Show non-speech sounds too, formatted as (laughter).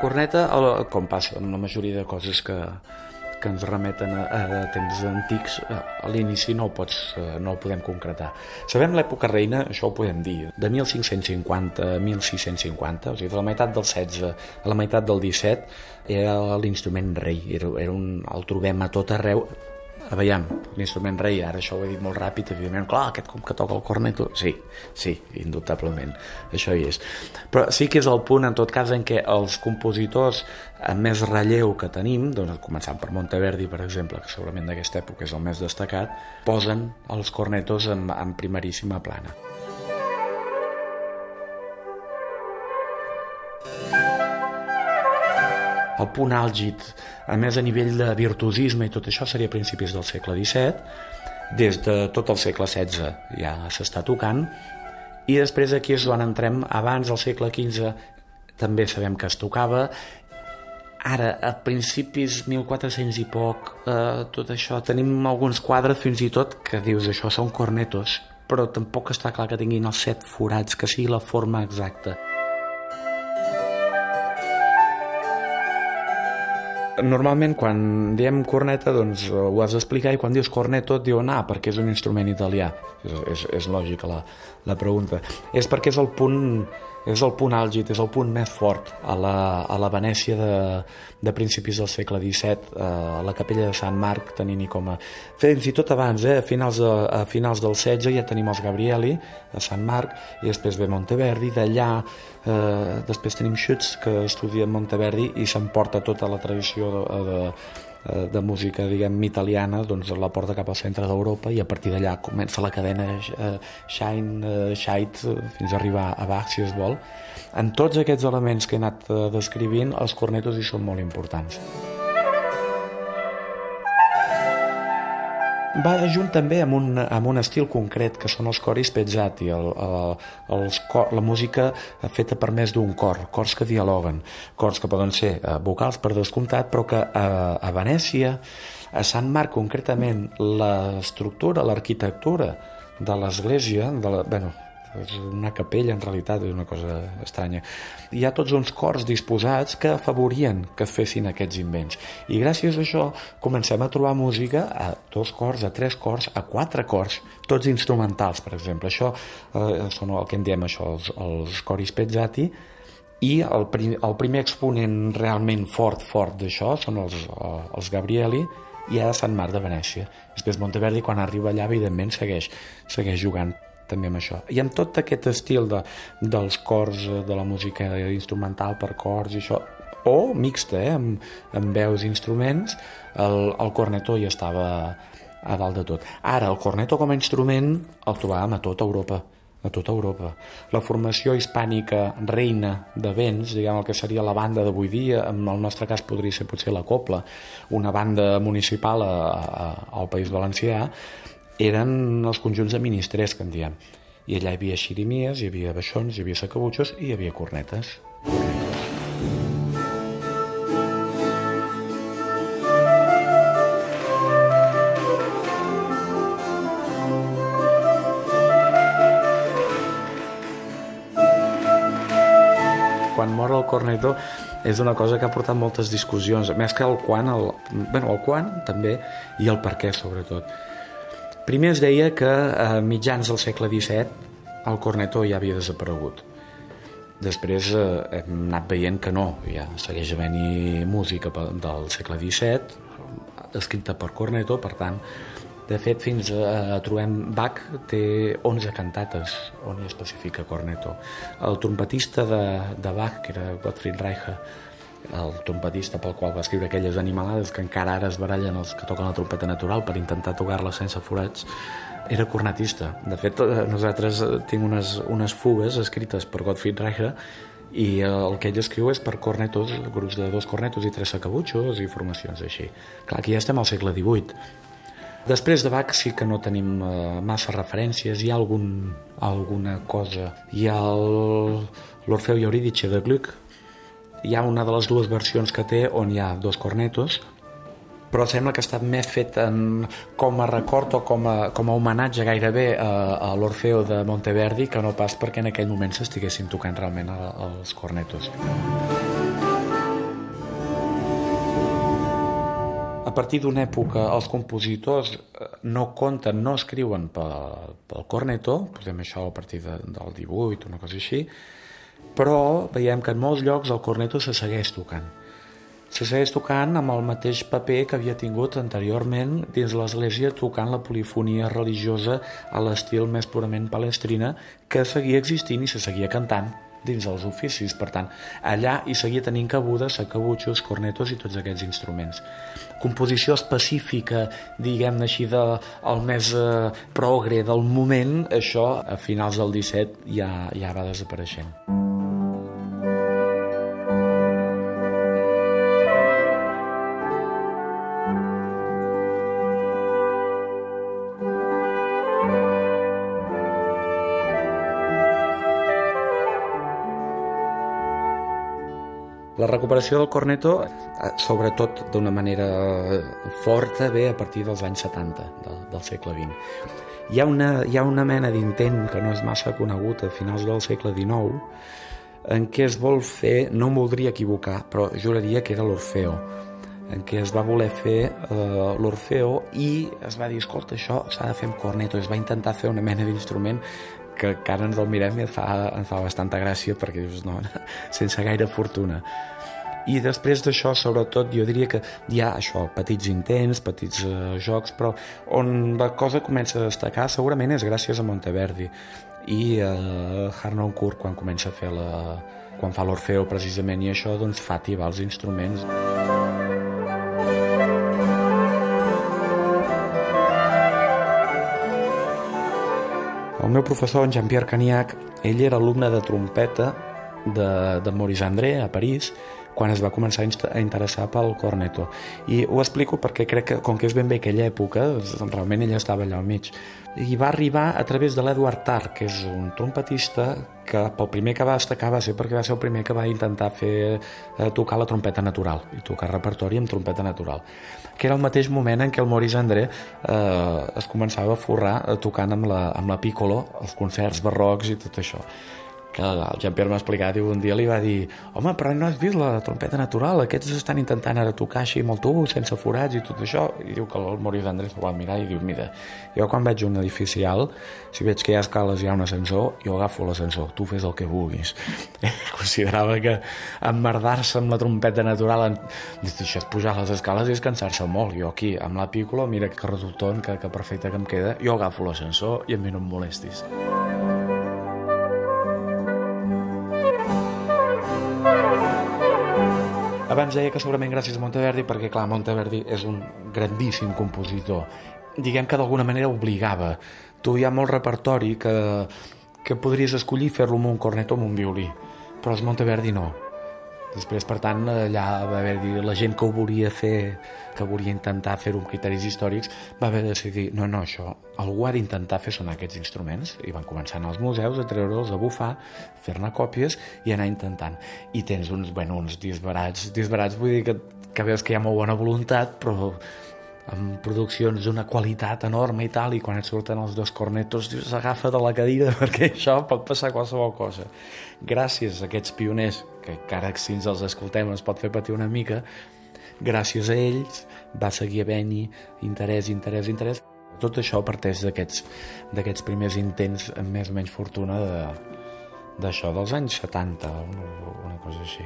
corneta, el, com passa amb la majoria de coses que, que ens remeten a, a temps antics, a l'inici no, pots, eh, no ho podem concretar. Sabem l'època reina, això ho podem dir, de 1550 a 1650, o sigui, de la meitat del 16 a la meitat del 17, era l'instrument rei, era, era un, el trobem a tot arreu, a veiem, l'instrument rei, ara això ho he dit molt ràpid, evidentment, clar, aquest com que toca el corneto, sí, sí, indubtablement, això hi és. Però sí que és el punt, en tot cas, en què els compositors amb més relleu que tenim, doncs començant per Monteverdi, per exemple, que segurament d'aquesta època és el més destacat, posen els cornetos en, en primeríssima plana. El punt àlgid, a més a nivell de virtuosisme i tot això seria a principis del segle XVII, des de tot el segle XVI ja s'està tocant, i després aquí és on entrem, abans del segle XV també sabem que es tocava, ara, a principis 1400 i poc, eh, tot això, tenim alguns quadres fins i tot que dius això són cornetos, però tampoc està clar que tinguin els set forats, que sigui la forma exacta. Normalment quan diem corneta doncs ho has d'explicar i quan dius corneto et diuen ah, perquè és un instrument italià. És, és, és lògica la, la pregunta. És perquè és el punt és el punt àlgid, és el punt més fort a la, a la Venècia de, de principis del segle XVII, eh, a la capella de Sant Marc, tenint-hi com a... Fins i tot abans, eh, a, finals de, a finals del XVI ja tenim els Gabrieli, a Sant Marc, i després ve Monteverdi, d'allà eh, després tenim Schütz, que estudia Monteverdi i s'emporta tota la tradició de, de Eh, de música, diguem, italiana, doncs la porta cap al centre d'Europa i a partir d'allà comença la cadena eh, Shine, eh, Scheid, fins a arribar a Bach, si es vol. En tots aquests elements que he anat eh, descrivint, els cornetos hi són molt importants. Va junt també amb un, amb un estil concret que són els coris pezzati, el, el, els cor, la música feta per més d'un cor, cors que dialoguen, cors que poden ser eh, vocals per descomptat, però que a, a Venècia, a Sant Marc concretament, l'estructura, l'arquitectura de l'església, de la, bueno, és una capella en realitat, és una cosa estranya. Hi ha tots uns cors disposats que afavorien que es fessin aquests invents. I gràcies a això comencem a trobar música a dos cors, a tres cors, a quatre cors, tots instrumentals, per exemple. Això eh, són el que en diem això, els, els coris pezzati, i el, prim, el primer exponent realment fort, fort d'això són els, eh, els Gabrieli, i a Sant Marc de Venècia. Després Monteverdi, quan arriba allà, evidentment, segueix, segueix jugant també amb això. I amb tot aquest estil de, dels cors, eh, de la música instrumental per cors i això, o mixta, eh, amb, amb veus i instruments, el, el corneto hi estava a dalt de tot. Ara, el corneto com a instrument el trobàvem a tota Europa a tota Europa. La formació hispànica reina de vents, diguem el que seria la banda d'avui dia, en el nostre cas podria ser potser la Copla, una banda municipal a, a, al País Valencià, eren els conjunts de ministres que en diem. I allà hi havia xirimies, hi havia baixons, hi havia sacabutxos i hi havia cornetes. quan mor el corneto és una cosa que ha portat moltes discussions, més que el quan, el, bueno, el quan també, i el per què sobretot. Primer es deia que a mitjans del segle XVII el corneto ja havia desaparegut. Després eh, hem anat veient que no, ja segueix havent-hi música del segle XVII escrita per corneto, per tant, de fet, fins a, trobem Bach té 11 cantates on hi especifica corneto. El trompetista de, de Bach, que era Gottfried Reicher, el trompetista pel qual va escriure aquelles animalades que encara ara es barallen els que toquen la trompeta natural per intentar tocar-la sense forats, era cornetista. De fet, eh, nosaltres eh, tinc unes, unes fugues escrites per Gottfried Reicher i el que ell escriu és per cornetos, grups de dos cornetos i tres sacabutxos i formacions així. Clar, aquí ja estem al segle XVIII. Després de Bach sí que no tenim eh, massa referències, hi ha algun, alguna cosa. Hi ha l'Orfeu i de Gluck, hi ha una de les dues versions que té on hi ha dos cornetos, però sembla que està més fet en, com a record o com a, com a homenatge gairebé a, a l'Orfeo de Monteverdi que no pas perquè en aquell moment s'estiguessin tocant realment els cornetos. A partir d'una època els compositors eh, no compten, no escriuen pel, pel corneto, posem això a partir de, del 18, una cosa així, però veiem que en molts llocs el corneto se segueix tocant. Se segueix tocant amb el mateix paper que havia tingut anteriorment dins l'Església tocant la polifonia religiosa a l'estil més purament palestrina que seguia existint i se seguia cantant dins els oficis. Per tant, allà hi seguia tenint cabuda sacabutxos, cornetos i tots aquests instruments. Composició específica, diguem-ne així, de, el més eh, progre del moment, això a finals del 17 ja, ja va desapareixent. La recuperació del corneto, eh, sobretot d'una manera forta, ve a partir dels anys 70 del, del segle XX. Hi ha una, hi ha una mena d'intent que no és massa conegut a finals del segle XIX en què es vol fer, no em voldria equivocar, però juraria que era l'Orfeo, en què es va voler fer eh, l'Orfeo i es va dir, escolta, això s'ha de fer amb corneto, es va intentar fer una mena d'instrument que, que ara ens el mirem i ens fa, ens fa bastanta gràcia perquè dius, no, (laughs) sense gaire fortuna. I després d'això, sobretot, jo diria que hi ha això, petits intents, petits uh, jocs, però on la cosa comença a destacar segurament és gràcies a Monteverdi i a uh, Harnoncourt quan comença a fer la... quan fa l'Orfeo precisament i això doncs fa tibar els instruments. El meu professor, en Jean-Pierre Caniac, ell era alumne de trompeta de, de Maurice André a París quan es va començar a interessar pel corneto. I ho explico perquè crec que, com que és ben bé aquella època, realment ella estava allà al mig. I va arribar a través de l'Edward Tarr, que és un trompetista que pel primer que va destacar va ser perquè va ser el primer que va intentar fer eh, tocar la trompeta natural i tocar repertori amb trompeta natural que era el mateix moment en què el Maurice André eh, es començava a forrar eh, tocant amb la, amb la piccolo els concerts barrocs i tot això que el Jean-Pierre m'ha explicat i un dia li va dir home, però no has vist la trompeta natural? Aquests estan intentant ara tocar així el tub sense forats i tot això. I diu que el Maurice Andrés ho va mirar i diu mira, jo quan veig un edifici alt si veig que hi ha escales i hi ha un ascensor jo agafo l'ascensor, tu fes el que vulguis. (laughs) Considerava que emmerdar-se amb la trompeta natural en... això és pujar les escales i és cansar-se molt. Jo aquí amb la pícola, mira que resulton que, que perfecte que em queda, jo agafo l'ascensor i a mi no em molestis Abans deia que segurament gràcies a Monteverdi, perquè clar, Monteverdi és un grandíssim compositor. Diguem que d'alguna manera obligava. Tu hi ha molt repertori que, que podries escollir fer-lo amb un cornet o amb un violí, però els Monteverdi no Després, per tant, allà va haver la gent que ho volia fer, que volia intentar fer-ho amb criteris històrics, va haver de decidir, no, no, això, algú ha d'intentar fer sonar aquests instruments, i van començar als museus a treure'ls, a bufar, fer-ne còpies i anar intentant. I tens uns, bueno, uns disbarats, disbarats vull dir que, que veus que hi ha molt bona voluntat, però amb produccions d'una qualitat enorme i tal, i quan et surten els dos cornetos dius, agafa de la cadira (laughs) perquè això pot passar qualsevol cosa. Gràcies a aquests pioners, que encara si ens els escoltem ens pot fer patir una mica, gràcies a ells va seguir havent-hi interès, interès, interès. Tot això parteix d'aquests primers intents amb més o menys fortuna d'això, de, dels anys 70, una, una cosa així.